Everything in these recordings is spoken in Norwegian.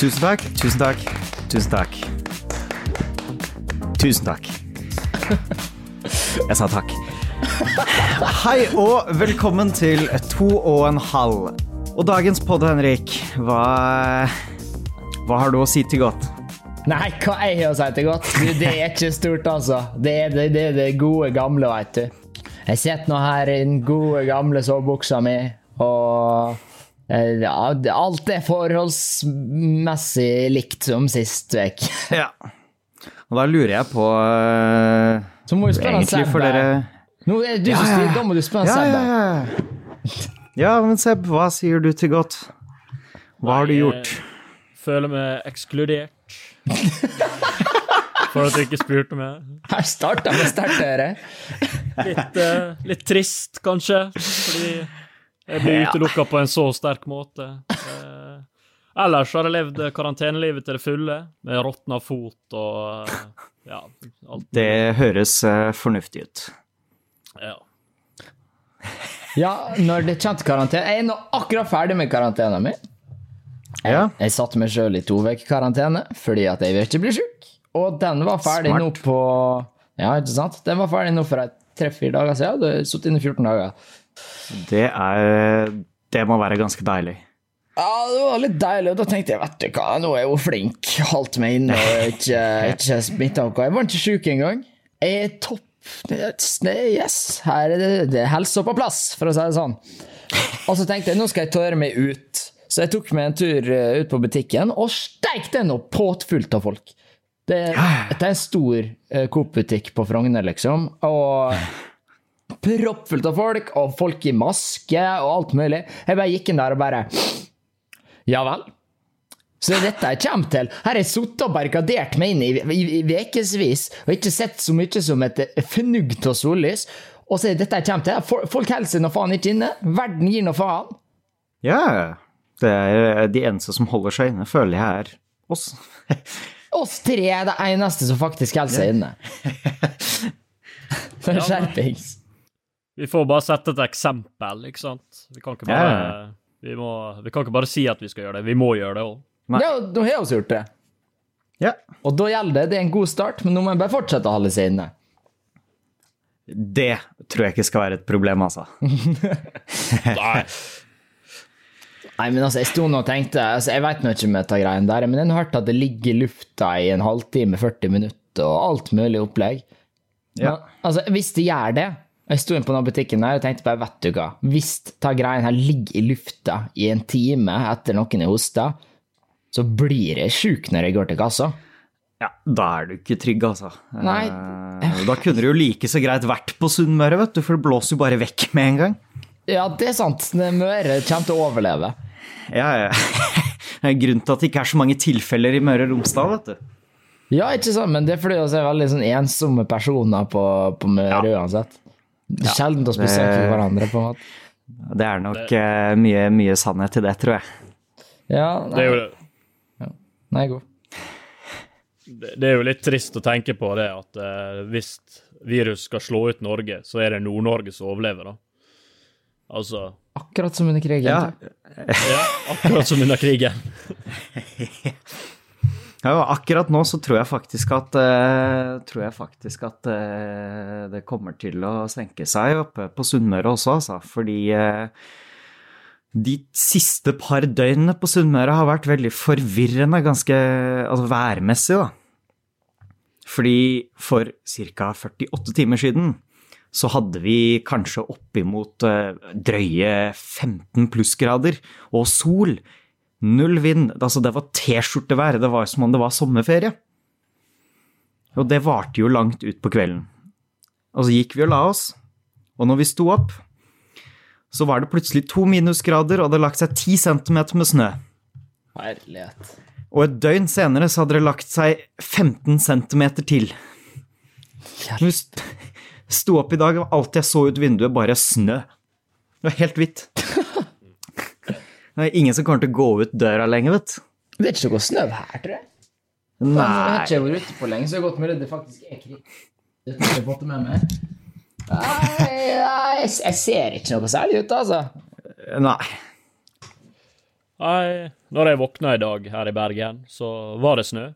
Tusen takk, tusen takk, tusen takk. Tusen takk. Jeg sa takk. Hei og velkommen til to og en halv. Og dagens podd, Henrik, hva, hva har du å si til godt? Nei, hva jeg har å si til godt? Du, det er ikke stort, altså. Det er det, det, er det gode, gamle, veit du. Jeg sitter nå her i den gode, gamle sovebuksa mi, og ja, alt er forholdsmessig likt som sist uke. Ja. Og da lurer jeg på uh, Så må vi spørre Egentlig for dere Nå er du ja, som styrer, da må du spørre ja, Seb. ja, ja. ja, men Seb, hva sier du til godt? Hva har du gjort? Jeg føler meg ekskludert. For at du ikke spurte meg. Her starta vi sterkt. Litt, eh, litt trist, kanskje, fordi jeg blir utelukka på en så sterk måte. Eh, ellers har jeg levd karantenelivet til det fulle, med råtna fot og eh, ja, alt. Det høres fornuftig ut. Ja. Ja, når det kommer til karantene Jeg er nå akkurat ferdig med karantenen min. Ja. Jeg satte meg sjøl i to uker karantene fordi at jeg vil ikke bli sjuk. Og den var ferdig Smart. nå på Ja, ikke sant? Den var ferdig nå for tre-fire dager siden. Du har sittet inne i 14 dager. Det er Det må være ganske deilig. Ja, det var litt deilig, og da tenkte jeg, vet du hva, nå er hun flink. Holdt meg inne og ikke, ikke smitta noe. Jeg var ikke sjuk engang. Jeg er topp. Yes, her er det, det er helsa på plass, for å si det sånn. Og så tenkte jeg, nå skal jeg tørre meg ut. Så jeg tok meg en tur eh, ut på butikken, og steik det nå påtfullt av folk. Det, det er en stor eh, Coop-butikk på Frogner, liksom. Og proppfullt av folk, og folk i maske og alt mulig. Jeg bare gikk inn der og bare Ja vel? Så det er dette jeg kommer til. Her har jeg sittet og barrikadert meg inn i, ukevis og ikke sett så mye som et fnugg av sollys. Og så er det dette jeg kommer til. Folk holder seg nå faen ikke inne. Verden gir nå faen. Ja. Det er de eneste som holder seg inne, føler jeg er oss. Oss tre er det eneste som faktisk holder seg inne. Skjerpings. Vi får bare sette et eksempel, ikke sant? Vi kan ikke bare, ja, vi må, vi kan ikke bare si at vi skal gjøre det, vi må gjøre det òg. Ja, nå har vi gjort det. Ja. Og da gjelder det. Det er en god start, men nå må jeg bare fortsette å holde seg inne. Det tror jeg ikke skal være et problem, altså. Nei. Nei, men altså, jeg sto nå og tenkte altså, Jeg vet nå ikke om dette greiene der, men jeg har hørt at det ligger i lufta i en halvtime, 40 minutter og alt mulig opplegg. Ja. Men, altså, hvis det gjør det Jeg sto inn på den butikken der og tenkte bare, vet du hva Hvis ta greien her ligger i lufta i en time etter noen har hosta, så blir jeg sjuk når jeg går til kassa. Ja, Da er du ikke trygg, altså. Nei. Eh, Da kunne du jo like så greit vært på Sunnmøre, vet du, for det blåser jo bare vekk med en gang. Ja, det er sant. Møre kommer til å overleve. Ja, ja. Det Grunnen til at det ikke er så mange tilfeller i Møre og Romsdal, vet du. Ja, ikke sant, men det er fordi vi er veldig sånn ensomme personer på, på Møre uansett. Det er Sjelden å besøke det- hverandre, på en måte. Det er nok eh, mye, mye sannhet i det, tror jeg. Ja, Det er jo det. nei, god. det, det er jo litt trist å tenke på det at uh, hvis virus skal slå ut Norge, så er det Nord-Norge som overlever, da. Altså Akkurat som under krigen. Ja, Ja, akkurat som under krigen. ja Akkurat nå så tror jeg faktisk at, uh, jeg faktisk at uh, det kommer til å senke seg oppe på Sunnmøre også, altså. Fordi uh, de siste par døgnene på Sunnmøre har vært veldig forvirrende, ganske altså værmessig, da. Fordi for ca. 48 timer siden så hadde vi kanskje oppimot drøye 15 plussgrader og sol. Null vind. Altså, det var T-skjortevær. Det var som om det var sommerferie. Og det varte jo langt ut på kvelden. Og så gikk vi og la oss. Og når vi sto opp, så var det plutselig to minusgrader, og det hadde lagt seg ti centimeter med snø. Herlighet. Og et døgn senere så hadde det lagt seg 15 centimeter til. Hjelp. sto opp i dag, og alt jeg så ut vinduet, bare snø. Det var helt hvitt. Det er ingen som kommer til å gå ut døra lenger, vet du. Det er ikke noe snø her, tror jeg. Nei. Jeg har ikke vært ute på lenge, så det er godt mulig det faktisk er krig. Det at jeg har fått med meg. Nei, nei, jeg ser ikke noe særlig ut, altså. Nei. Nei, Når jeg våkna i dag her i Bergen, så var det snø.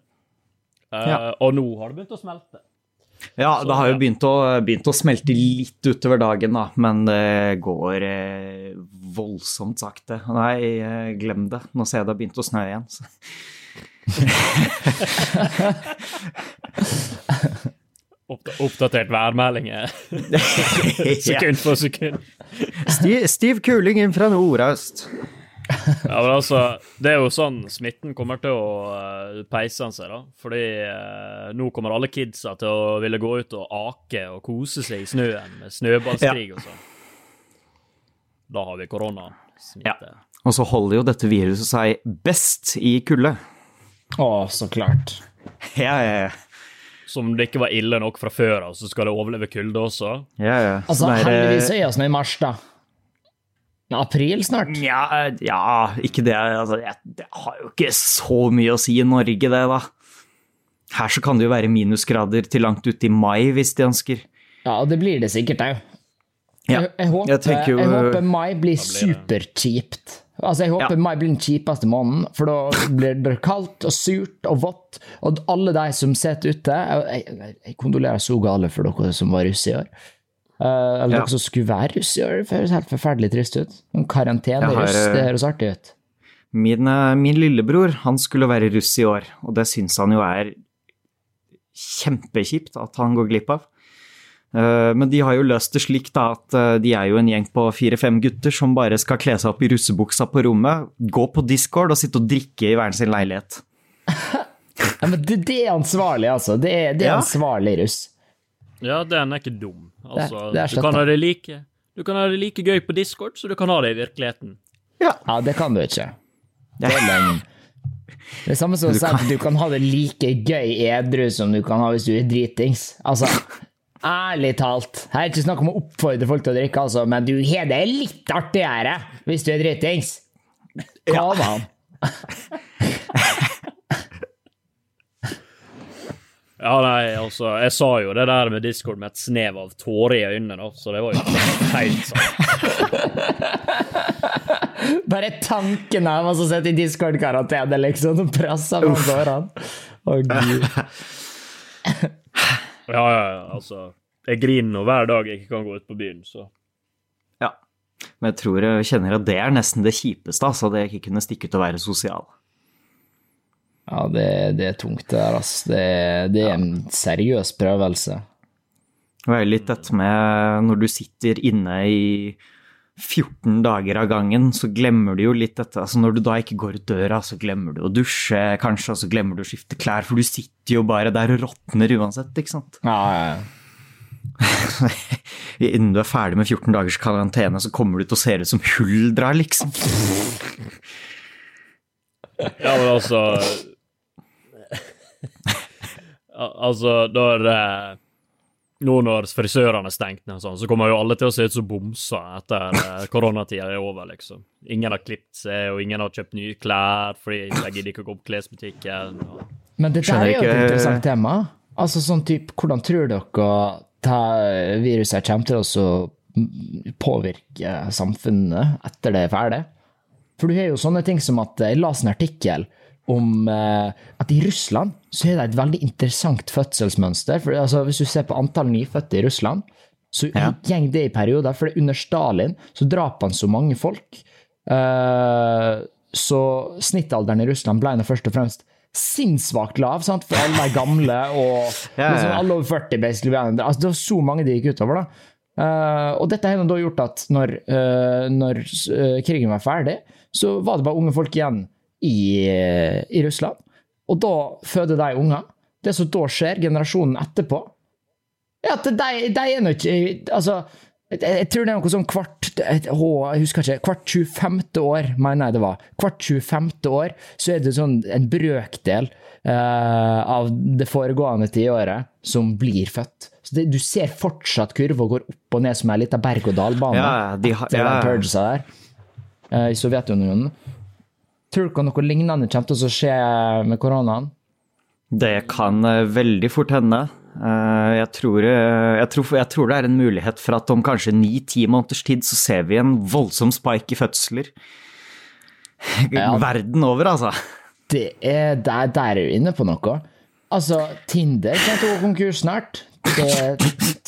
Eh, Ja. Og nå har det begynt å smelte. Ja, Så, det har jo begynt å, begynt å smelte litt utover dagen, da, men det går eh, voldsomt sakte. Nei, eh, glem det. Nå ser jeg det har begynt å snø igjen. Så. Oppdatert værmelding sekund for sekund. Stiv, stiv kuling inn fra nordøst. Ja, men altså, Det er jo sånn smitten kommer til å uh, peise seg, da. Fordi eh, nå kommer alle kidsa til å ville gå ut og ake og kose seg i snøen med snøballskrig og sånn. Da har vi koronasmitte. Og så holder jo dette viruset seg best i kulde. Å, så klart. Ja, ja, ja. Som det ikke var ille nok fra før av, så skal det overleve kulde også. ja, ja. Altså, Så er, eh, heldigvis er vi i mars, da. April snart. Ja, eh, ja, ikke det. Altså, jeg, det har jo ikke så mye å si i Norge, det, da. Her så kan det jo være minusgrader til langt ut i mai, hvis de ønsker. Ja, og det blir det sikkert òg. Ja, Jeg, jeg, håper, jeg jo- jeg håper mai blir superkjipt. Altså, jeg håper Ja. mai blir den kjipeste måneden, for da blir det kaldt og surt og vått. Og alle de som sitter ute Jeg, jeg, jeg kondolerer så gale for dere som var russ i år. Eh, eller Ja. dere som skulle være russ i år. Det høres helt forferdelig trist ut. En karantene har, russ, det høres artig ut. Min, eh, min lillebror han skulle være russ i år, og det syns han jo er kjempekjipt at han går glipp av. Eh, Men de har jo løst det slik da at eh, de er jo en gjeng på fire-fem gutter som bare skal kle seg opp i russebuksa på rommet, gå på Discord og sitte og drikke i hver sin leilighet. Ja, men det, det er ansvarlig, altså. Det er, det er Ja. ansvarlig russ. Ja, den er ikke dum. Altså, det er du, kan ha det like, du kan ha det like gøy på Discord som du kan ha det i virkeligheten. Ja, det kan du ikke. Det er løgn. Det er samme som å si at du kan ha det like gøy edru som du kan ha hvis du er dritings. Altså, ærlig talt. Her er ikke snakk om å oppfordre folk til å drikke, altså, men du har det litt artigere hvis du er dritings. Kom an. Ja, nei, altså, jeg sa jo det der med Discord med et snev av tårer i øynene, da, så det var jo helt sant. Bare tanken av å sitte i Discord-karantene, liksom, og presse på tårene. Å, gud. Ja, ja, ja, altså. Jeg griner nå hver dag jeg ikke kan gå ut på byen, så Ja. Men jeg tror jeg kjenner at det er nesten det kjipeste, altså, det ikke kunne stikke ut og være sosial. Ja, det, det er tungt, det der, altså. Det, det er en seriøs prøvelse. Det er litt dette med når du sitter inne i 14 dager av gangen, så glemmer du jo litt dette. Altså når du da ikke går ut døra, så glemmer du å dusje, kanskje, og så glemmer du å skifte klær, for du sitter jo bare der og råtner uansett, ikke sant. Ja, ja, ja. Innen du er ferdig med 14 dagers karantene, så kommer du til å se ut som huldra, liksom. Ja, men altså Al- Altså, når eh, Nå når frisørene er stengt ned sånn, så kommer jo alle til å se ut som bomser etter eh, koronatida er over, liksom. Ingen har klippet seg, og ingen har kjøpt nye klær fordi de gidder ikke å gå på klesbutikken. Og... Men det der er jo et interessant tema. Altså sånn type, Hvordan tror dere det viruset kommer til å påvirke samfunnet etter det er ferdig? For du har jo sånne ting som at jeg la en artikkel om eh, at i Russland så er det et veldig interessant fødselsmønster. For altså, Hvis du ser på antall nyfødte i Russland, så Ja. går det i perioder. For under Stalin så drap han så mange folk. Eh, så snittalderen i Russland ble nå først og fremst sinnssvakt lav, sant? for alle er gamle og liksom alle over 40 basically. Altså, det var så mange det gikk utover. da. Eh, og dette har da gjort at når, uh, når krigen var ferdig, så var det bare unge folk igjen i, i Russland. Og da føder de unger. Det som da skjer, generasjonen etterpå, er at de, de er nå ikke Altså, jeg, tror det er noe sånn hvert et- å, Jeg husker ikke. Hvert 25. år, mener jeg det var. Hvert 25. år så er det sånn en brøkdel uh, av det foregående tiåret som blir født. Så det, du ser fortsatt kurva går opp og ned som ei lita berg-og-dal-bane. Ja, de har- til ja. den purgesa der uh, i Sovjetunionen. Tror dere noe lignende kommer til å skje med koronaen? Det kan eh, veldig fort hende. Eh, Jeg tror, eh, jeg, tror, jeg tror det er en mulighet for at om kanskje ni-ti måneders tid så ser vi en voldsom spike i fødsler. Ja. Verden over, altså. Det er, der, der er du inne på noe. Altså, Tinder kommer til å gå konkurs snart. Det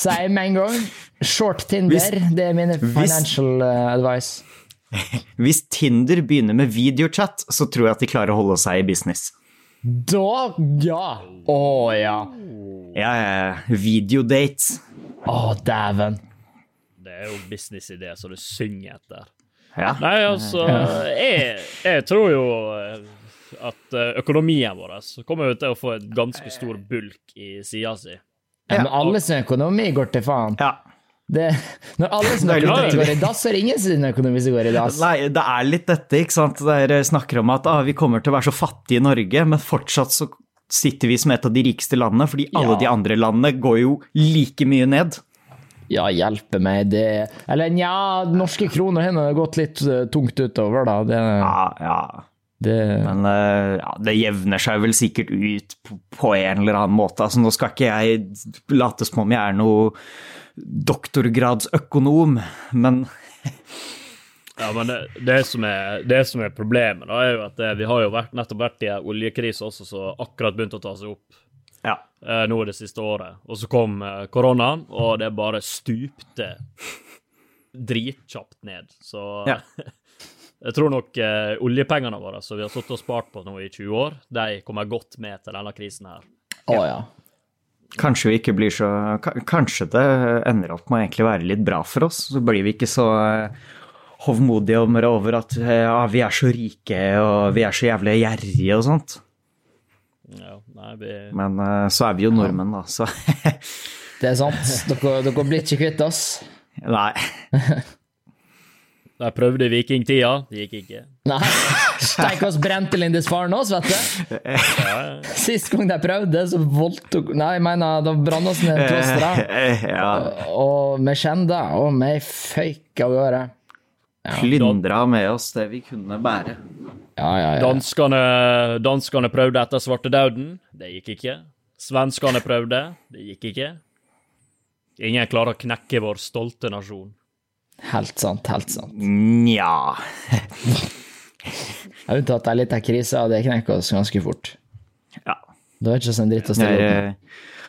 sier jeg med en gang. Short Tinder, Hvis- det er mine financial hvis, advice. Hvis Tinder begynner med videochat, så tror jeg at de klarer å holde seg i business. Da, ja! Å ja. Ja, ja, ja. Videodates. Å, dæven. Det er jo businessidé så det synger etter. Ja. Nei, altså, jeg, jeg tror jo eh, at eh, økonomien vår kommer jo til å få et ganske stor bulk i sida si. Ja, men alle sin økonomi går til faen. ja. Det, når alle snakker er går i dass, så er det ingen sin økonomi som går i dass. Nei, det er litt dette, ikke sant. Dere snakker om at ah, vi kommer til å være så fattige i Norge, men fortsatt så sitter vi som et av de rikeste landene, fordi alle Ja. de andre landene går jo like mye ned. Ja, hjelpe meg, det Eller nja, norske kroner har gått litt eh, tungt utover, da. Det, Ja, ja. det Men eh, ja, det jevner seg vel sikkert ut på, på en eller annen måte. Altså, nå skal ikke jeg late som om jeg er noe doktorgradsøkonom, men Ja, men det, det, som er, det som er problemet, da, er jo at det, vi har jo vært, nettopp vært i en oljekrise også, som akkurat begynte å ta seg opp ja. eh, nå det siste året. Og så kom eh, koronaen, og det bare stupte dritkjapt ned. Så Ja. jeg tror nok eh, oljepengene våre som vi har sittet og spart på nå i 20 år, de kommer godt med til denne krisen her. Å ja. Kanskje vi ikke blir så Kanskje det ender opp med å egentlig være litt bra for oss. Så blir vi ikke så eh, hovmodige over at eh, ja, vi er så rike og vi er så jævlig gjerrige og sånt. Ja, nei, vi, Men eh, så er vi jo nordmenn, da, så Det er sant. Dere, dere blir ikke kvitt oss. Nei. de prøvde i vikingtida, det gikk ikke. Nei. Steik oss brente Lindisfaren oss, vet du. Sist gang de prøvde, så voldtok Nei, jeg mener, da brant oss ned klosteret. Ja. Og vi kjente, og vi føyk av gårde. Plyndra med oss det vi kunne bære. Ja, ja, ja. Danskene, danskene prøvde etter svartedauden, det gikk ikke. Svenskene prøvde, det gikk ikke. Ingen klarer å knekke vår stolte nasjon. Helt sant, helt sant. Nja Unntatt litt av krise, og det knekker oss ganske fort. Ja. Det er ikke sånn dritt å stille opp med.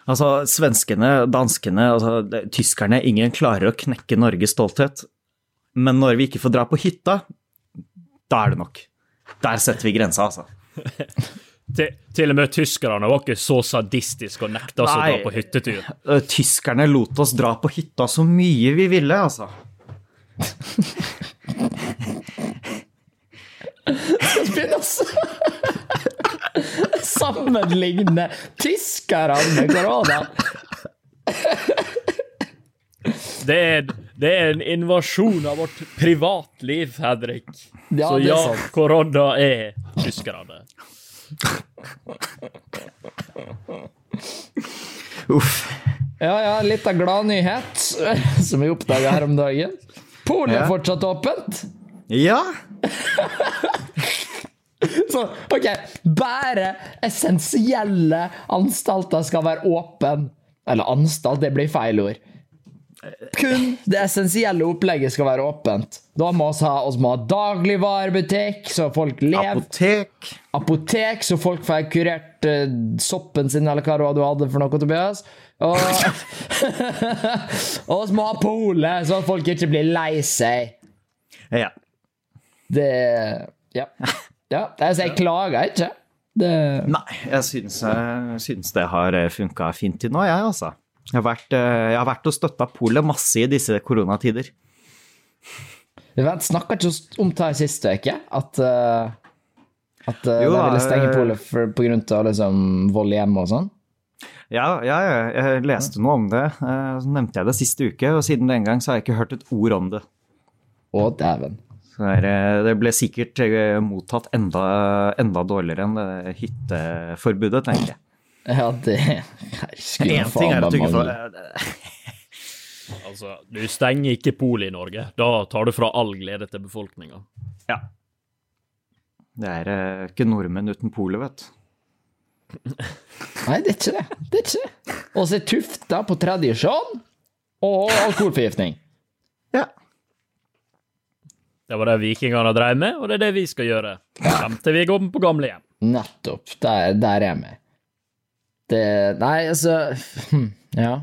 altså, svenskene, danskene, altså, det- tyskerne Ingen klarer å knekke Norges stolthet. Men når vi ikke får dra på hytta, da er det nok. Der setter vi grensa, altså. Til, til og med tyskerne var ikke så sadistiske og nekta oss å dra på hyttetur. Tyskerne lot oss dra på hytta så mye vi ville, altså. Begynner å sammenligne tyskerne med korona. Det er, det er en invasjon av vårt privatliv, Henrik. Ja, Så ja, sant. korona er tyskerne. Uff. Ja, ja, litt av gladnyhet som vi oppdaga her om dagen. Polet er fortsatt åpent. Ja. Så, ok, bare essensielle anstalter skal være åpen. Eller anstalt, det blir feil ord. Kun det essensielle opplegget skal være åpent. Da må vi ha, ha dagligvarebutikk, så folk lever. Apotek. Apotek, så folk får kurert uh, soppen sin, eller hva du hadde for noe, Tobias. Og, og små må så folk ikke blir lei seg. Ja. Det Ja. ja altså, jeg klager ikke. Det Nei, jeg syns, jeg syns det har funka fint til nå, jeg, altså. Jeg har vært, eh, jeg har vært og støtta polet masse i disse koronatider. Vi snakka ikke om det sist uke, at uh, At Jo de ville stenge eh, polet pga. på grunn av liksom, vold hjemme og sånn. Ja, ja, ja, jeg leste noe om det. eh, Så nevnte jeg det siste uke, og siden den gang så har jeg ikke hørt et ord om det. Å, dæven. Det det ble sikkert eh, mottatt enda, enda dårligere enn det hytteforbudet, tenker jeg. Ja, det skulle Én ting er at du ikke får. Altså, du stenger ikke polet i Norge. Da tar du fra all glede til befolkninga. Ja. Det er eh, ikke nordmenn uten polet, vet du. Nei, det er ikke det. Det er ikke det. Og så er tufta på tradisjon og alkoholforgiftning. Ja. Det var det vikingene drev med, og det er det vi skal gjøre. Frem til vi går på gamlehjem. Nettopp. Der, der er vi. Det Nei, altså hm, Ja.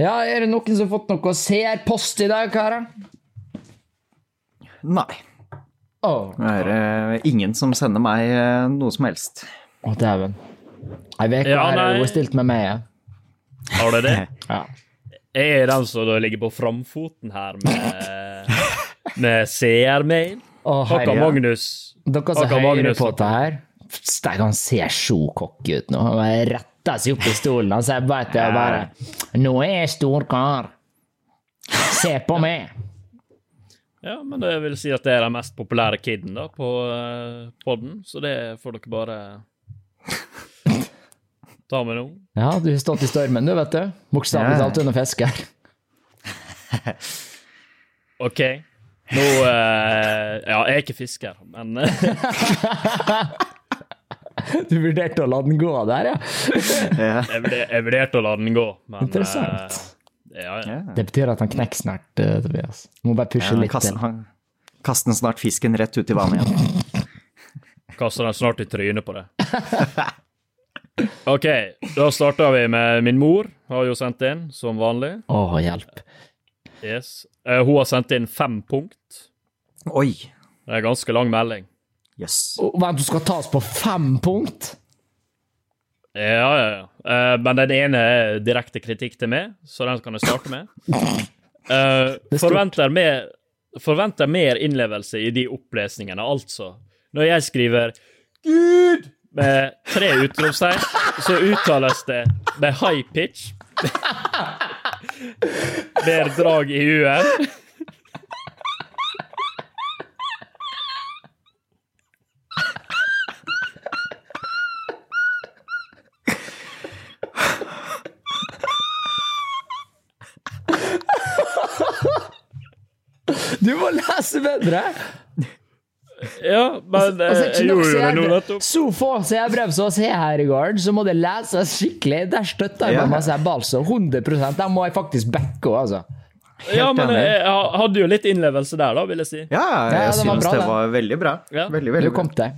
Ja, er det noen som har fått noe seerpost i dag, karer? Nei. Oh. Det er uh, ingen som sender meg uh, noe som helst. Å, dæven. Ei uke Ja, har jeg nei. jo stilt med meg. Har du det? Ja. Jeg er den som da ligger på framfoten her med, med seermail. Å, herre. Magnus. Dere som hører Magnus. på dette her Steik, han ser så cocky ut nå. Han retter seg opp i stolen. Han sier bare til bare Nå er jeg stor kar. Se på meg. Ja, men det vil si at det er den mest populære kiden da på uh, podden, så det får dere bare ta med nå. Ja, du har stått i stormen, du, vet du. Bokstavelig talt under fisker. OK. Nå uh, Ja, jeg er ikke fisker, men Du vurderte å la den gå der, ja? Ja. jeg vurder- jeg vurderte å la den gå. Men, Interessant. Uh, ja, ja. Det betyr at han knekker snart, uh, Tobias. Må bare pushe Ja, litt kasten, til. han, kasten snart fisken rett ut i vannet igjen. Kaster den snart i trynet på det. OK, da starter vi med min mor. Har jo sendt inn, som vanlig. Å, hjelp. Yes. Eh, hun har sendt inn fem punkt. Oi. Det er en ganske lang melding. Yes. Oh, Vent, du skal tas på fem punkt? Ja, ja, ja. Eh, men den ene er direkte kritikk til meg, så den kan jeg starte med. Eh, forventer, mer, forventer mer innlevelse i de opplesningene, altså. Når jeg skriver 'Gud' med tre utropstegn, så uttales det med high pitch. Mer drag i u-en. Du må lese bedre! Ja, men altså, Altså, jeg gjorde jo det nå nettopp. Så få seerbrev som oss har her i gården, så må det leses skikkelig. Der støtter jeg Ja. meg masse balse. 100 Der må jeg faktisk backe òg, altså. Ja, men jeg, jeg hadde jo litt innlevelse der, da, vil jeg si. Ja, Ja, jeg det var synes det var veldig bra. Ja. Veldig, veldig bra. kom til.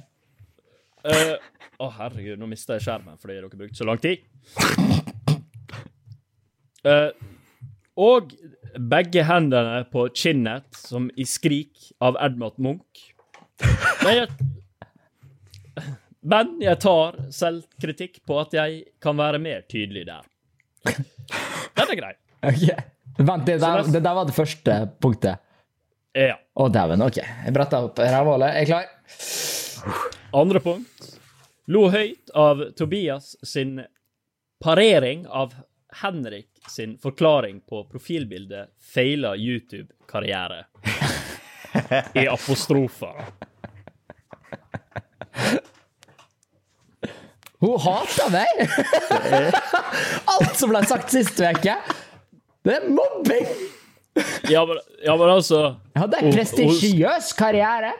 Eh, Å, herregud, nå mista jeg skjermen fordi dere brukte så lang tid. Uh, og begge hendene på kinnet, som i skrik av Edmund Munch. Men jeg, men jeg tar selvkritikk på at jeg kan være mer tydelig der. Den er grei. Ok. Vent, det der, det der var det første punktet. Ja. Å, dæven. Ok. Jeg bretter opp rævhålet. Jeg er klar. Andre punkt. Lo høyt av Tobias sin parering av Henrik sin forklaring på profilbildet feila YouTube-karriere. I apostrofer. Hun hater meg! Alt som ble sagt sist uke. Det er mobbing! Ja, men, ja, men altså Jeg hadde en prestigiøs karriere.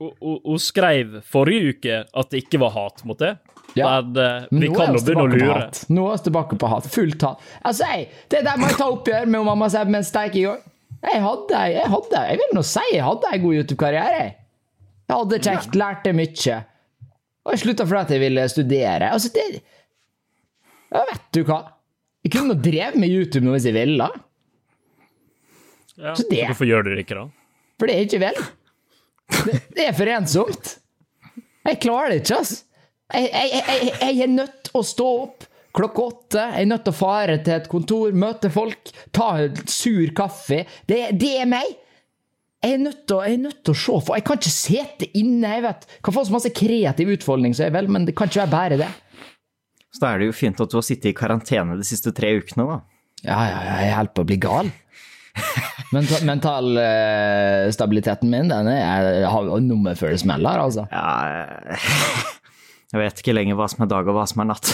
Hun, skrev forrige uke at det ikke var hat mot det. Ja. Men uh, vi nå kan jo begynne å lure. Nå er vi tilbake på hat. Fullt hat. Altså, jeg, det der må jeg ta oppgjør med mamma Seb med en steik i går. Jeg hadde, jeg hadde, jeg vil nå si jeg hadde en god YouTube-karriere. Jeg hadde kjekt, lærte mye. Og jeg slutta fordi at jeg ville studere. Altså, det ja, Vet du hva? Jeg kunne nå drevet med YouTube nå hvis jeg ville, Ja. Så det- Hvorfor gjør du det ikke, da? for det er ikke vel. Det, det er for ensomt. Jeg klarer det ikke, altså. Jeg, jeg, jeg, jeg er nødt til å stå opp klokka åtte. Jeg er nødt til å fare til et kontor, møte folk, ta en sur kaffe. Det, det er meg. Jeg er nødt til, å- se for Jeg kan ikke sitte inne. Jeg vet. kan få så masse kreativ utfoldning, så jeg vel, men det kan ikke være bare det. Så da er det jo fint at du har sittet i karantene de siste tre ukene, da. Ja, ja, ja, jeg holder på å bli gal. Mental, Mentalstabiliteten min, den er nummer før det smeller, altså. Ja, jeg vet ikke lenger hva som er dag og hva som er natt.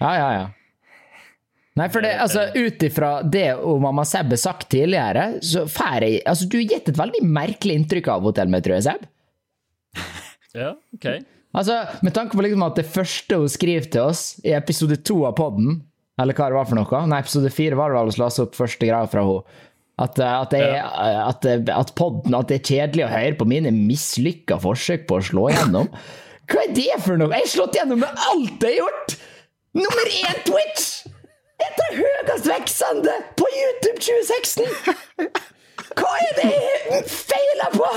Ja, ja, ja. Nei, for det, altså, ut ifra det mamma Seb har sagt tidligere, så får jeg Altså, du har gitt et veldig merkelig inntrykk av Hotell med Trøye, Seb. Ja, OK. Altså, med tanke på liksom at det første hun skriver til oss i episode to av podden, eller hva det var for noe Nei, episode fire var det vel å slå opp første greia fra henne. At, eh, at, jeg, at, at podden At det er kjedelig å høre på mine mislykka forsøk på å slå gjennom. Hva er det for noe? Jeg har slått gjennom med alt jeg har gjort! Nummer én Twitch! Et av høyest veksende på YouTube 2016! Hva er det jeg feiler på?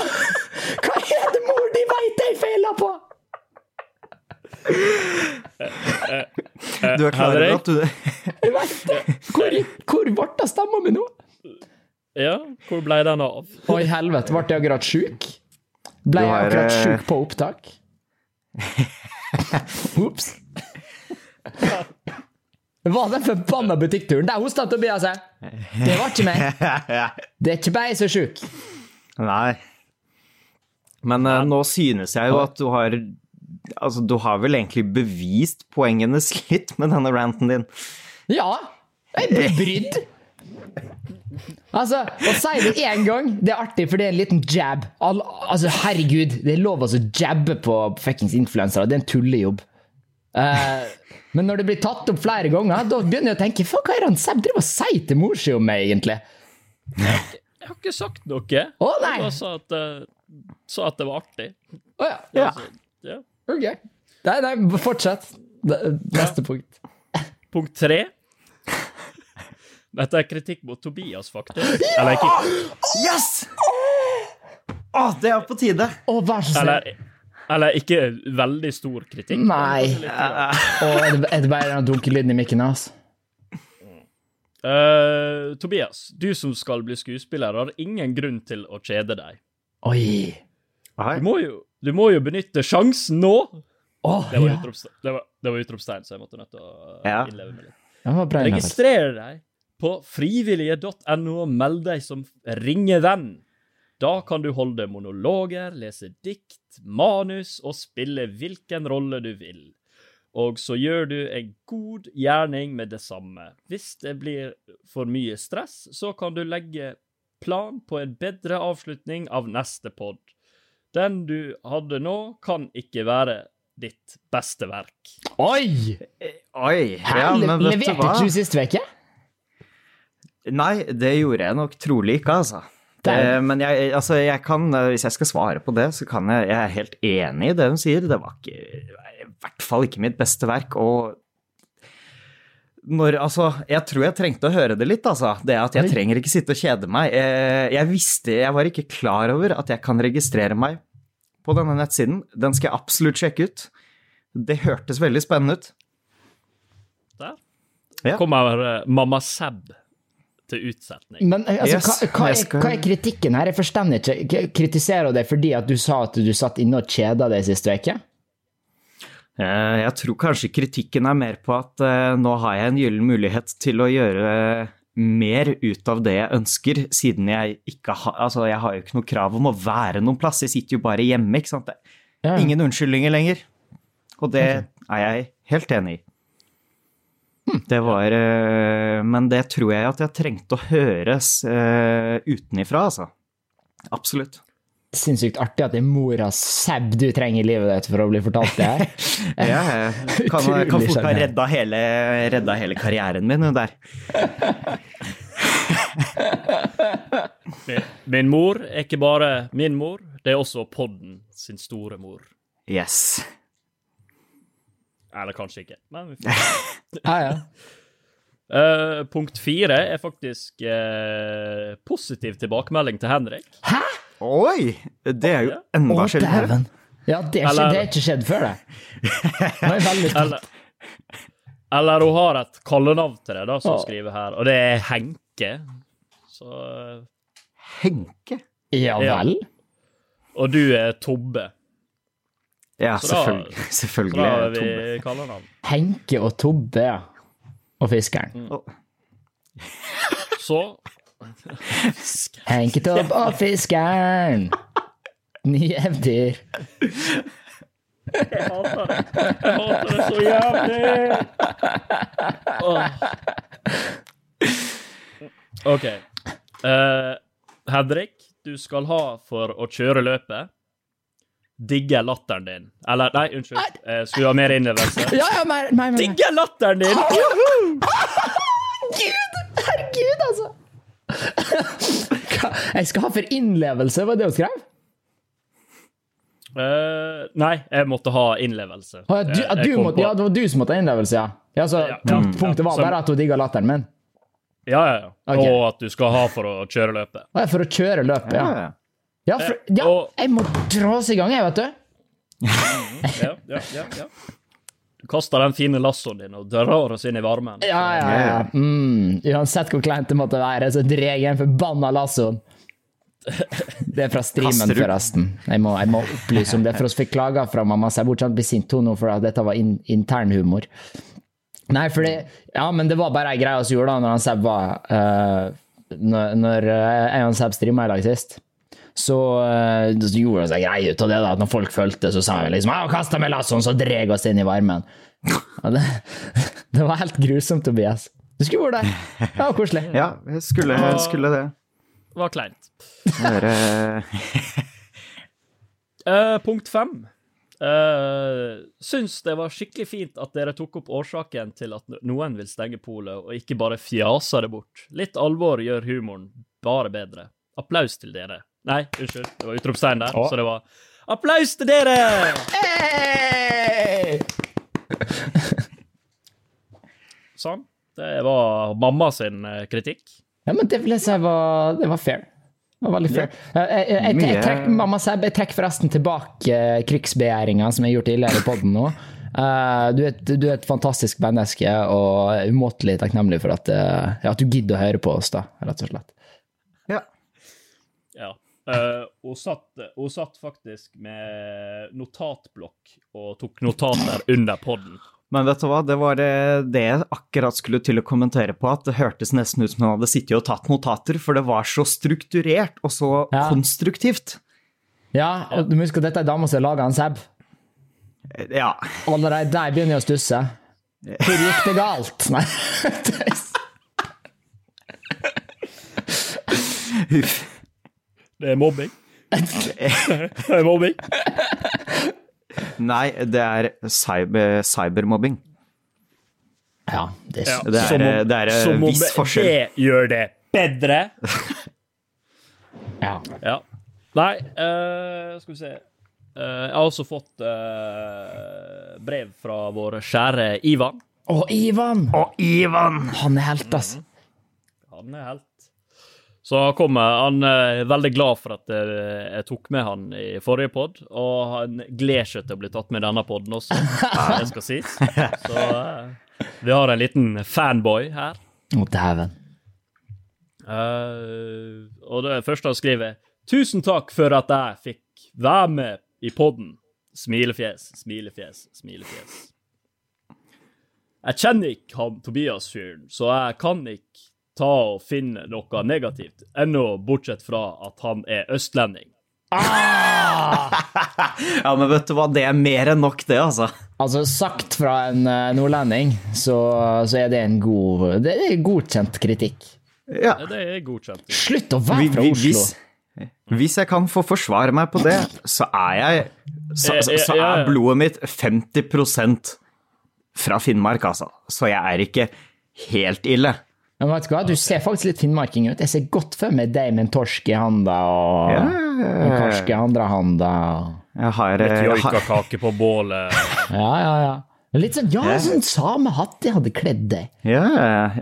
Hva er det mor di veit jeg feiler på? Du er klar over at du Jeg vet det. Hvor, hvor ble stemma mi nå? Ja, hvor ble den av? Å, i helvete, ble jeg akkurat sjuk? Ble jeg har, akkurat eh, sjuk på opptak? Ops. Var den forbanna butikkturen? Der hosta Tobias seg! Det var ikke meg. Det er ikke bare jeg som er sjuk. Nei. Men uh, nå synes jeg jo at du har Altså, du har vel egentlig bevist poengene litt med denne ranten din. Ja, jeg blir brydd. Altså, å si det én gang, det er artig, for det er en liten jab. All, altså, herregud, det er lov å jabbe på fuckings influensere. Det er en tullejobb. Eh, men når det blir tatt opp flere ganger, da begynner jeg å tenke hva er det han Seb driver og sier til mor si om meg, egentlig? Jeg har ikke sagt noe. Å, nei. Jeg bare sa at, eh, sa at det var artig. Å ja. Ja. Altså, ja. Ok. Nei, nei, fortsett. Neste Neste punkt. Punkt tre. Dette er kritikk mot Tobias, faktisk. Eller ikke Yes! Å, det er på tide. Å, vær så snill. Eller, ikke veldig stor kritikk. Nei. Og er det, er det bare den dunkelyden i mikken hans? Uh, Tobias, du som skal bli skuespiller, har ingen grunn til å kjede deg. Oi. Du må jo, du må jo benytte sjansen nå! Oh, Det var ja. utropstegn, det var, det var utropstegn, så jeg måtte nødt til å eh, Ja. innleve med litt. Registrer deg på frivillige.no og meld deg som ringevenn. Da kan du holde monologer, lese dikt, manus og spille hvilken rolle du vil. Og så gjør du en god gjerning med det samme. Hvis det blir for mye stress, så kan du legge plan på en bedre avslutning av neste pod. Den du hadde nå, kan ikke være ditt beste verk. Oi! Oi. Ja, men vet du hva? Leverte du sist uke? Nei, det gjorde jeg nok trolig ikke, altså. Det, Der. men jeg, altså, jeg kan, hvis jeg skal svare på det, så kan jeg Jeg er helt enig i det hun sier. Det var ikke I hvert fall ikke mitt beste verk. Og når Altså, jeg tror jeg trengte å høre det litt, altså. Det at jeg Oi. trenger ikke sitte og kjede meg. Jeg, jeg visste Jeg var ikke klar over at jeg kan registrere meg på denne nettsiden. Den skal jeg absolutt sjekke ut. Det hørtes veldig spennende ut. Der Ja. kommer eh, Mamma Seb til utsetning. Men eh, altså, Yes, hva, hva, er, hva er kritikken her? Jeg forstår ikke. Kritiserer du deg fordi at du sa at du satt inne og kjeda deg sist uke? Eh, Jeg tror kanskje kritikken er mer på at eh, nå har jeg en gyllen mulighet til å gjøre mer ut av det jeg ønsker, siden jeg ikke har Altså, jeg har jo ikke noe krav om å være noen plass, jeg sitter jo bare hjemme, ikke sant. Det ingen unnskyldninger lenger. Og det er jeg helt enig i. Det var eh, Men det tror jeg at jeg trengte å høres eh, utenifra, altså. Absolutt. Sinnssykt artig at det er mora Seb du trenger i livet ditt for å bli fortalt det her. Ja, kan, kan fort ha redda hele, redda hele karrieren min hun der. Min, min mor er ikke bare min mor, det er også podden sin store mor. Yes. Eller kanskje ikke, men vi får Ja, ja. Eh, punkt fire er faktisk uh, positiv tilbakemelding til Henrik. Hæ? Oi! Det er jo enda sjeldnere. Ja, det er, ikke, Eller- det er ikke skjedd før, det. Det er veldig. Eller, eller hun har et kallenavn til det, da, som oh. skriver her, og det er Henke. Så eh, Henke? Ja Ja. vel? Og du er Tobbe. Ja, Så da- selvfølgelig. Så da har vi Tobbe. kallenavn. Henke og Tobbe. Og fiskeren. Å, Så Henke, Tobbe og fiskeren. Nye eventyr. Jeg hater det. Jeg hater det så jævlig! Oh. OK. Uh, Henrik, du skal ha for å kjøre løpet Digger latteren din. Eller, nei, unnskyld. Eh, skulle du ha mer innlevelse? Ja, ja, mer, mer, mer. Digger latteren din! Gud! Herregud, altså! Hva jeg skal ha for innlevelse, var det hun skrev? Uh, nei, jeg måtte ha innlevelse. Ah, ja, du, Jeg- jeg du måtte, ja, det var du som måtte ha innlevelse, ja. ja så Ja, punkt, ja, punktet ja. var bare at hun digga latteren min. Ja, ja, ja. Okay. Og at du skal ha for å kjøre løpet. Ah, ja, For å kjøre løpet, ja. Ja. For, Eh, ja, og- jeg må dra oss i gang, jeg, vet du. Ja, ja, ja, ja. Du kaster den fine lassoen din og drar oss inn i varmen. Ja, ja, ja. Mm. Uansett hvor kleint det måtte være, så drar jeg en forbanna lassoen. Det er fra streamen, forresten. Jeg må, jeg må opplyse om det, for oss fikk klager fra mamma, så jeg ikke bli sint nå, for at dette var in, internhumor. Nei, fordi Ja, men det var bare ei greie vi gjorde da når han Seb var uh, Når, når eh, jeg og Seb streama i lag sist. Så, eh, så gjorde han seg grei ut av det. da, at Når folk fulgte, så sa han liksom «Ja, 'kasta med lassoen', så dreg oss inn i varmen. Ja, det, det var helt grusomt, Tobias. Du skulle vært der. Det var koselig. Ja, jeg skulle, skulle det. Det var kleint. Eh, punkt fem. Uh, syns det var skikkelig fint at dere tok opp årsaken til at noen vil stenge polet, og ikke bare fjaser det bort. Litt alvor gjør humoren bare bedre. Applaus til dere. Nei, unnskyld, det var utropstegn der, Å. så det var applaus til dere! Hey! Sånn. Det var mamma sin eh, kritikk. Ja, men det vil jeg si var, det var fair. Det var veldig fair. Jeg, jeg, jeg, jeg, Mye- trekker, mamma Seb, jeg trekker forresten tilbake uh, krigsbegjæringa som jeg har gjort tidligere i poden nå. Eh, du, er, et- du er et fantastisk menneske og er umåtelig takknemlig for at, eh, ja, at du gidder å høre på oss, da, rett og slett. Eh, hun, satt, hun satt faktisk med notatblokk og tok notater under podden. Men vet du hva, det var det, det jeg akkurat skulle til å kommentere på, at det hørtes nesten ut som hun hadde sittet og tatt notater, for det var så strukturert og så Ja. konstruktivt. Ja, og du må huske at dette er dama som har laga en Seb. Ja. Allerede der begynner jeg å stusse. Hvor gikk det galt? Nei. Huff. Det er mobbing. det er mobbing. Nei, det er cyber, cybermobbing. ja, det Ja. Det er, om- det er en om viss forskjell. det gjør det bedre. ja. Ja. Nei, uh, skal vi se. uh, jeg har også fått uh, brev fra vår kjære Ivan. Å, Ivan! Å, Ivan! Han er helt, ass. Han er helt. Så han kommer, han er veldig glad for at eh, jeg tok med han i forrige pod, og han gleder seg til å bli tatt med i denne poden også, det skal sies. Så eh, vi har en liten fanboy her. Å, dæven. Uh, og det første han skriver Tusen takk for at jeg fikk være med i podden. Smilefjes, smilefjes, smilefjes. Jeg kjenner ikke han Tobias-fyren, så jeg kan ikke ta og finne noe negativt, ennå bortsett fra at han er østlending. Ja, men vet du hva, det er mer enn nok, det, altså. Altså, sagt fra en eh, nordlending, så, så er det en god Det er godkjent kritikk. Ja. Det er godkjent. Slutt å være fra vi- Oslo! Hvis, hvis jeg kan få forsvare meg på det, så er jeg Så, så, så ja, ja. er blodet mitt 50% fra Finnmark, altså. Så jeg er ikke helt ille. Men vet du hva, du ser faktisk litt finnmarking ut. Jeg ser godt for meg deg med en torsk i handa og Ja, en karsk i andre handa. Jeg har, Litt har joikakake på bålet. Ja, ja, ja. Litt sånn, ja, sånn samehatt jeg hadde kledd deg. Ja,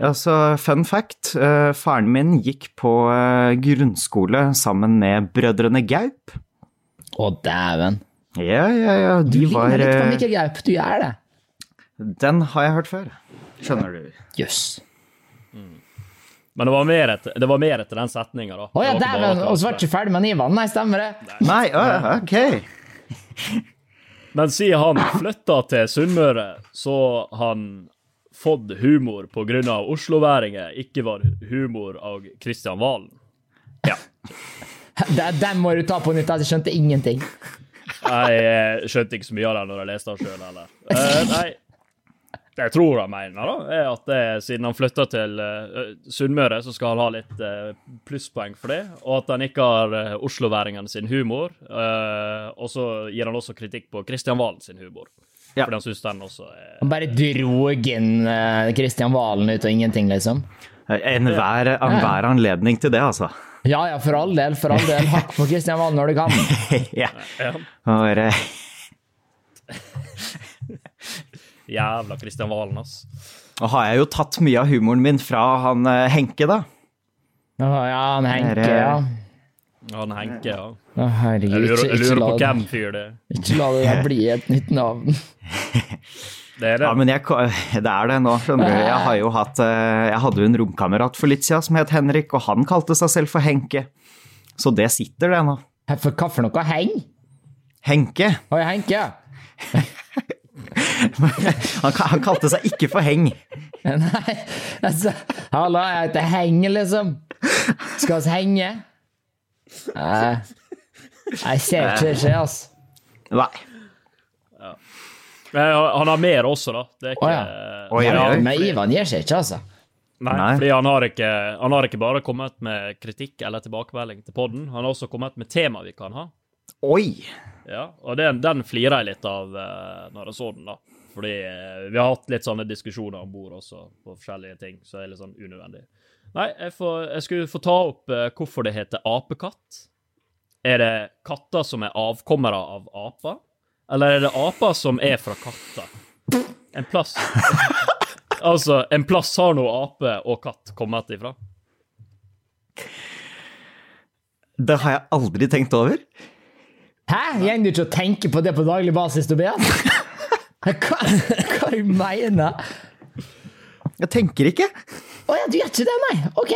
altså fun fact. eh, faren min gikk på eh, grunnskole sammen med brødrene Gaup. Å, dæven. Ja, ja, ja, Du de var ligner litt på eh, Mikkel Gaup, du gjør det. Den har jeg hørt før. Skjønner du. Jøss. Men det var mer etter, det var mer etter den setninga, da. Å ja, ikke bare dæven, så var ikke ferdig med Ivan. Nei, stemmer det. Nei, uh, ok. Men siden han flytta til Sunnmøre, så han fått humor av osloværinger, ikke var humor av Kristian Valen. Ja. den må du ta på nytt. Jeg skjønte ingenting. Jeg eh, skjønte ikke så mye av det når jeg leste den sjøl heller. Uh, nei, det jeg tror han mener, da, er at det, siden han flytta til uh, Sunnmøre, så skal han ha litt uh, plusspoeng for det, og at han ikke har uh, osloværingene sin humor. Uh, og så gir han også kritikk på Kristian Valen sin humor. Ja. Fordi han syns den også er Han bare drog inn uh, Kristian Valen ut og ingenting, liksom. Enhver enhver anledning til det, altså. Ja ja, for all del, for all del. Hakk på Kristian Valen når du kan. ja. Ja. Bare, Jævla Kristian Valen, ass. og har jeg jo tatt mye av humoren min fra han eh, Henke, da. Å, Ja, han Henke, Dere- ja. Han Henke, ja. Å, herregud, Jeg lurer, ikke, jeg ikke, lurer på la, hvem fyr det er. ikke la det der bli et nytt navn. Det er det. Ja, men jeg, ko- det er det nå, skjønner du. Jeg har jo hatt eh, Jeg hadde jo en romkamerat for litt siden som het Henrik, og han kalte seg selv for Henke. Så det sitter, det nå. For hva for noe? Heng? Henke. Oi, Henke. Han, han kalte seg ikke for Heng. Nei, altså Hallo, jeg heter Henge, liksom. Skal oss henge? Nei. Jeg ser ikke det skje, altså. Nei. Ja. han har mer også, da. Det er ikke oh, ja. Oi, Ja. Men Ivan gir seg ikke, altså. Nei, Nei. fordi han har, ikke, han har ikke bare kommet med kritikk eller tilbakemelding til podden, han har også kommet med tema vi kan ha. Oi! Ja, og den, den flirer jeg litt av eh, når jeg så den, da. Fordi eh, vi har hatt litt sånne diskusjoner om bord også, på forskjellige ting, så det er litt sånn unødvendig. Nei, jeg, får, jeg skulle få ta opp eh, hvorfor det heter apekatt. Er det katter som er avkommere av aper? Eller er det aper som er fra katter? En plass Altså, en plass har nå ape og katt kommet ifra. Det har jeg aldri tenkt over. Hæ? Gjenger du ikke å tenke på det på daglig basis, Tobias? Hva, hva du mener Jeg tenker ikke. Å ja, du gjør ikke det, nei? Ok.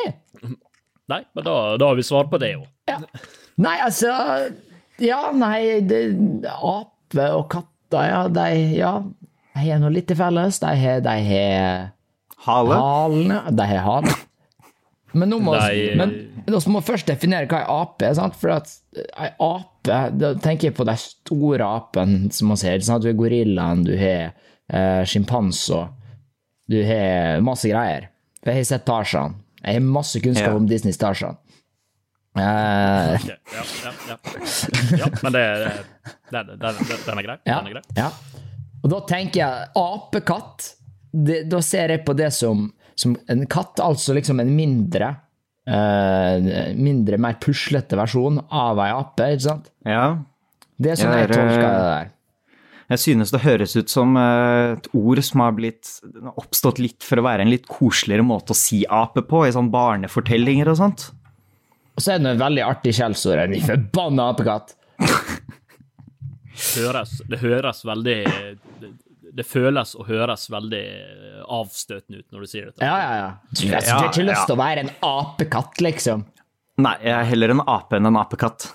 Nei, men da, da har vi svar på det, jo. Ja. Nei, altså Ja, nei det, Ape og katter, ja, de ja, har nå litt til felles. De har de har Hale. halene. De har hale. Men nå må vi først definere hva ei ape er. sant? For at ei ape Da tenker jeg på de store apene som man ser. at Du har gorillaen, du har eh, sjimpanser, du har masse greier. For jeg har sett Tarzan. Jeg har masse kunnskap Ja. om Disneys Tarzan. Eh, Okay. Ja, ja, ja. ja men det, det, det, det den er grei. Ja, Den er grei. ja. Og da tenker jeg apekatt. Da ser jeg på det som, som en katt, altså liksom en mindre eh, Mindre, mer puslete versjon av ei ape, ikke sant? Ja. Det er sånn jeg, jeg tolker det der. Jeg synes det høres ut som eh, et ord som har blitt oppstått litt for å være en litt koseligere måte å si ape på, i sånn barnefortellinger og sånt. Og så er det noe veldig artig skjellsord. En forbanna apekatt! Høres, det høres veldig det, føles og høres veldig avstøtende ut når du sier dette. Ja, ja, ja. Du har Ja, ikke lyst ja. til å være en apekatt, liksom. Nei, jeg er heller en ape enn en apekatt.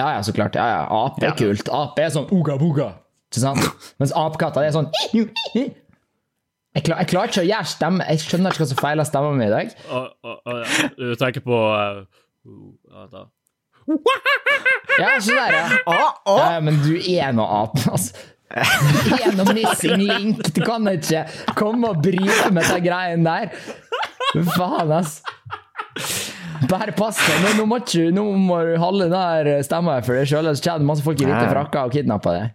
Ja, ja, så klart. Ja, ja. Ape er Ja. kult. Ape er sånn uga buga. Ikke sant? Mens apekatter er sånn jeg, klar, jeg klarer ikke å gjøre stemme. Jeg skjønner ikke hva som feiler stemmen min i dag. Du tenker på uh, Ja, vent der, Ja, så der, ja. ja men du er nå ape, altså. Du er missing link. Du kan ikke komme og bryte med de greiene der. Faen, ass. Bare pass deg. Nå, nå, må ikke, nå må du holde den stemma for deg sjøl, ellers kommer det masse folk i hvite frakker og kidnapper deg.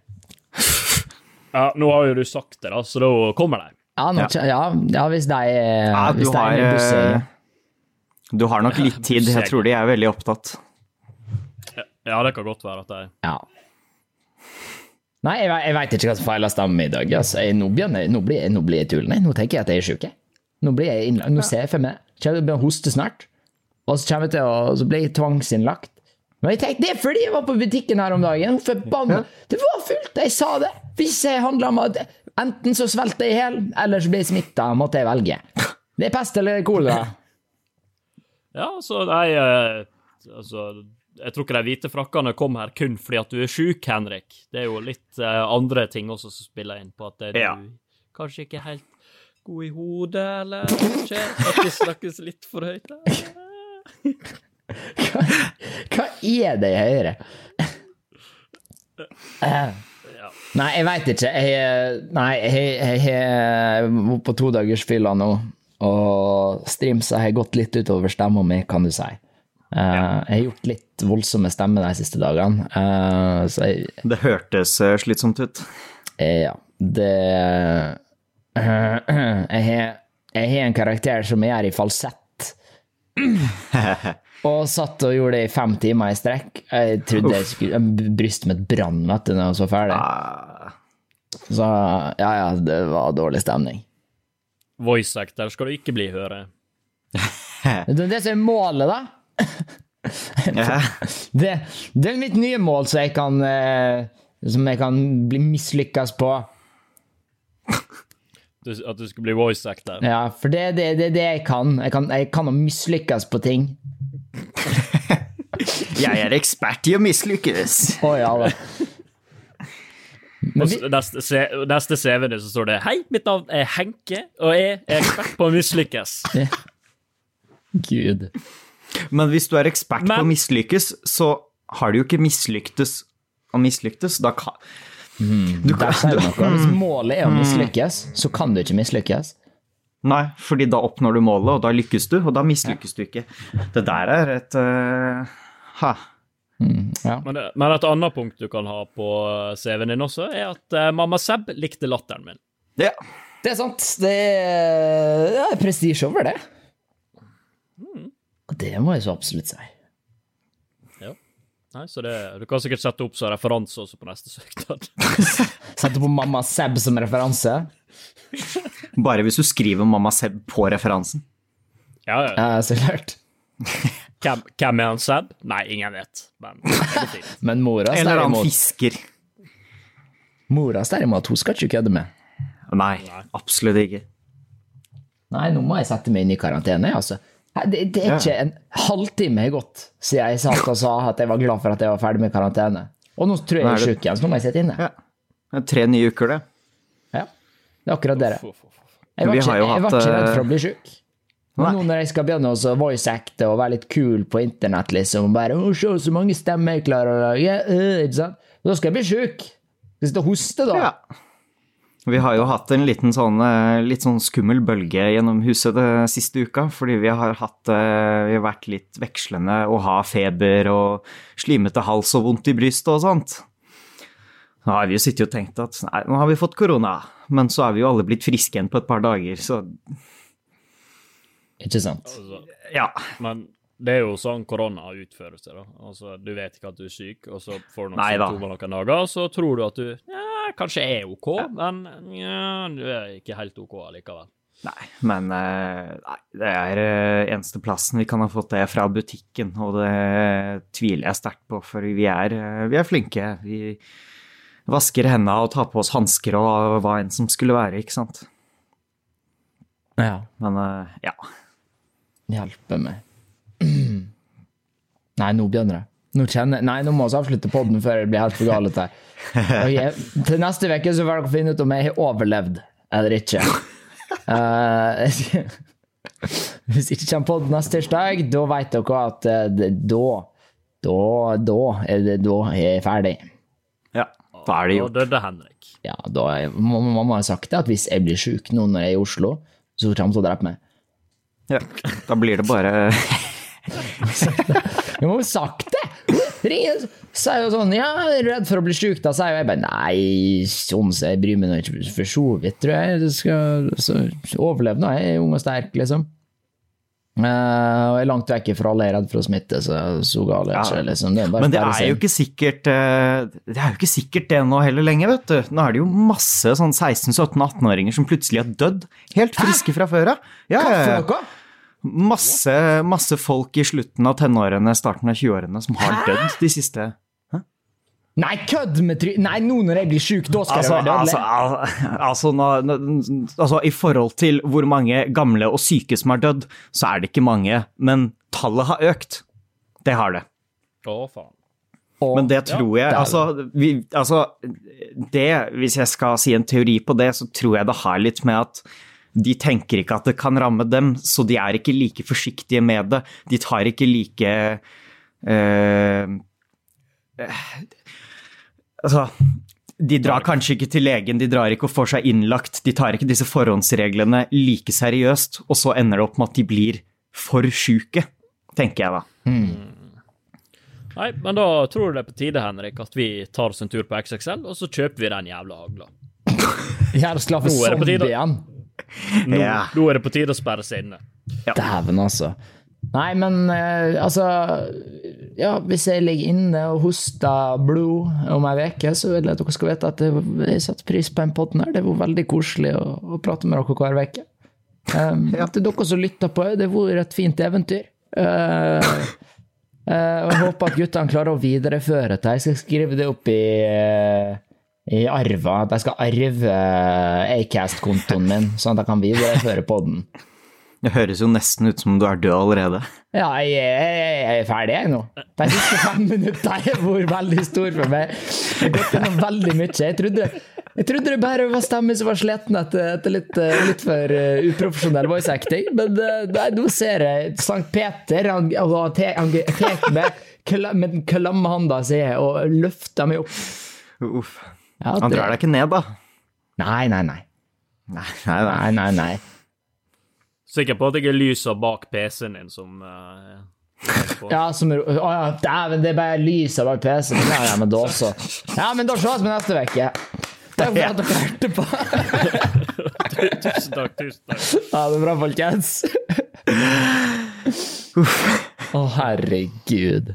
Ja, nå har jo du sagt det, da, så da kommer de. Ja, nå, ja, ja, hvis de Ja, du hvis de har, eh, du har nok litt tid. Jeg tror de er veldig opptatt. Ja, det kan godt være at de Ja. Nei, jeg, jeg veit ikke hva som feiler stemmen i dag. Altså, jeg, nå, begynner, nå, blir, nå blir jeg tullende. Nå tenker jeg at jeg er sjuk. Nå, blir jeg innlagt. nå ser jeg for meg Kommer til å begynne å hoste snart. Og så, kommer jeg til å, så blir jeg tvangsinnlagt. Men jeg tenkte, det er fordi jeg var på butikken her om dagen. Forbanna! Det var fullt! Jeg sa det! Hvis jeg handla at enten så svelter jeg i hjel, eller så blir jeg smitta, måtte jeg velge. Det er pest eller kolera. Ja, så de eh, Altså, jeg tror ikke de hvite frakkene kom her kun fordi at du er sjuk, Henrik. Det er jo litt uh, andre ting også som spiller inn på at det, Ja. du kanskje ikke er helt god i hodet, eller kanskje snakkes, snakkes litt for høyt. Hva, hva er det jeg hører? Uh, Nei, jeg veit ikke. Jeg, nei, jeg var på todagersfylla nå, og streamsa har gått litt utover stemma mi, kan du si. Eh, Jeg har gjort litt voldsomme stemmer de siste dagene, Uh, så jeg, Det hørtes eh, slitsomt ut. Uh, ja, det Jeg har jeg har en karakter som jeg gjør i falsett Og satt og gjorde det i fem timer i strekk. Jeg trodde jeg skulle Brystet mitt brann når jeg var så ferdig. Ah, Så ja, ja, det var dårlig stemning. Voice actor skal du ikke bli, hører jeg. Det er det som er målet, da. ja. Det, det er mitt nye mål, så jeg kan, eh, som jeg kan bli mislykkes på. Du, at du skal bli voice actor. Ja, for det er det, det, det jeg kan. Jeg kan, jeg kan å mislykkes på ting. Jeg er ekspert i å mislykkes. Å ja da. Og vi, neste, neste CV-en din så står det Hei, mitt navn er Henke, og jeg er ekspert på å mislykkes. Gud. Men hvis du er ekspert på å Men- mislykkes, så har du jo ikke mislyktes og mislyktes. Da kan du kan, du noe. Hvis målet er å mislykkes, så kan du ikke mislykkes. Nei, fordi da oppnår du målet, og da lykkes du, og da mislykkes du ikke. Det der er et uh, Ha. Ja. Men, det- men et annet punkt du kan ha på CV-en din også, er at uh, mamma Seb likte latteren min. Ja. Det er sant. Det er, det er prestisje over det. Og det må jeg så absolutt si. Ja. Nei, så det, Du kan sikkert sette opp som referanse også på neste søknad. sette på mamma Seb som referanse. Bare hvis du skriver Mamma Seb på referansen. Ja, ja. Ja, så klart. Hvem, hvem er han Seb? Nei, ingen vet. Men. Men mora Eller han fisker. moras derimot, hun skal ikke kødde med. Nei, absolutt ikke. Nei, nå må jeg sette meg inn i karantene, altså. Det, det er Ja. ikke en halvtime gått siden jeg satt og sa at jeg var glad for at jeg var ferdig med karantene. Og nå tror jeg jeg er sjuk igjen, så nå må jeg sitte inne. Ja. Det er tre nye uker, det. Ja, det er akkurat det. Jeg var, ikke, har jeg var ikke redd for eh, å bli sjuk. Men nå når jeg skal begynne å voice-acte og være litt kul på internett, liksom, bare å, se så mange stemmer jeg klarer å lage, øh, ikke sant? Da skal jeg bli sjuk. Skal jeg sitte og hoste, da? Ja. Vi har jo hatt en liten sånn, eh, litt sånn skummel bølge gjennom huset det siste uka, fordi vi har hatt eh, Vi har vært litt vekslende og ha feber og slimete hals og vondt i brystet og sånt. Nå har vi jo sittet og tenkt at nei, nå har vi fått korona, men så er vi jo alle blitt friske igjen på et par dager, så Ikke sant? Altså, ja. men det er jo sånn korona utfører seg, da. Altså, du vet ikke at du er syk, og så får du noen Nei da. symptomer noen dager, og så tror du at du ja, kanskje er OK, men ja, du er ikke helt OK allikevel. Nei, men eh, nei, det er eh, eneste plassen vi kan ha fått det fra butikken, og det tviler jeg sterkt på, for vi er, eh, vi er flinke. Vi vasker hendene og tar på oss hansker og hva enn som skulle være, ikke sant. Ja. Men ja. Hjelpe meg. Nei, nå begynner det. Nå kjenner Nei, nå må vi avslutte podden før det blir helt for galt her. Ok, Til neste uke så får dere finne ut om jeg har overlevd eller ikke. Uh, hvis ikke kommer pod neste tirsdag, da vet dere at eh, da da, da, er det, da er jeg ferdig. ja. Da er det Da gjort. døde Henrik. Ja, da er, Mamma har sagt det, at hvis jeg blir sjuk nå når jeg er i Oslo, så kommer hun til å drepe meg. Ja. Da blir det bare Jeg må jo sagt det! Ringer, sier jo sånn Ja, er du redd for å bli sjuk? Da sier jeg bare nei, sånn så jeg bryr meg nå ikke for så vidt, tror jeg. Du skal så, overleve nå, jeg er ung og sterk, liksom. Uh, og jeg er langt vekk fra alle jeg er redd for å smitte, så så gal er jeg ikke. Liksom. Det er Men det er jo ikke sikkert eh, Det er jo ikke sikkert det nå heller lenge, vet du. Nå er det jo masse sånn 16-17-18-åringer som plutselig har dødd. Helt friske fra før av. Ja, ja, ja. Masse, masse folk i slutten av tenårene, starten av 20-årene som har dødd de siste Nei, kødd med try... Nei, nå når jeg blir sjuk, da skal Altså, jeg være altså, dødelig. Altså, altså, nå, altså, i forhold til hvor mange gamle og syke som har dødd, så er det ikke mange, men tallet har økt. Det har det. Å, faen. Og- Men det tror jeg det altså, vi, altså Det, hvis jeg skal si en teori på det, så tror jeg det har litt med at de tenker ikke at det kan ramme dem, så de er ikke like forsiktige med det. De tar ikke like eh, eh, Altså de drar kanskje ikke til legen, de drar ikke og får seg innlagt, de tar ikke disse forhåndsreglene like seriøst, og så ender det opp med at de blir for sjuke, tenker jeg da. Nei, men da tror jeg det er på tide, Henrik, at vi tar oss en tur på XXL, og så kjøper vi den jævla hagla. Jævla slav for Nå Nå, Ja. nå er det på tide å sperre seg inne. Dæven, altså. Nei, men eh, altså Ja, hvis jeg ligger inne og hoster blod om ei uke, så vil jeg at dere skal vite at jeg, jeg setter pris på den podden her. Det var veldig koselig å, å prate med dere hver uke. Um, Til dere som lytter på, det har vært et fint eventyr. Uh, uh, og jeg håper at guttene klarer å videreføre det. Jeg skal skrive det opp i uh, i arva, at jeg skal arve Acast-kontoen min, sånn at jeg kan videreføre podden. Det høres jo nesten ut som om du er død allerede. Ja, jeg, jeg, jeg er ferdig, jeg nå. De siste fem minuttene har vært veldig stor for meg. Jeg har gått gjennom veldig mye. Jeg trodde, jeg trodde det bare var stemmen som var sliten etter, etter litt, litt, for uh, uprofesjonell voice acting, men nei, nå ser jeg Sankt Peter han, han tar meg med den klamme handa si og løfter meg opp. Uff. Ja, han drar deg ikke ned, da? Nei, nei, nei. Nei, nei, nei. nei, nei. Sikker på at jeg er lysa bak PC-en din som uh, Ja, som Å oh, ja, dæven, det er bare lysa bak PC-en. Ja, ja, men da så. Ja, men da ses vi neste uke. Takk for at dere hørte på. tusen takk, tusen takk. Ha det bra, folkens. Å, oh, herregud.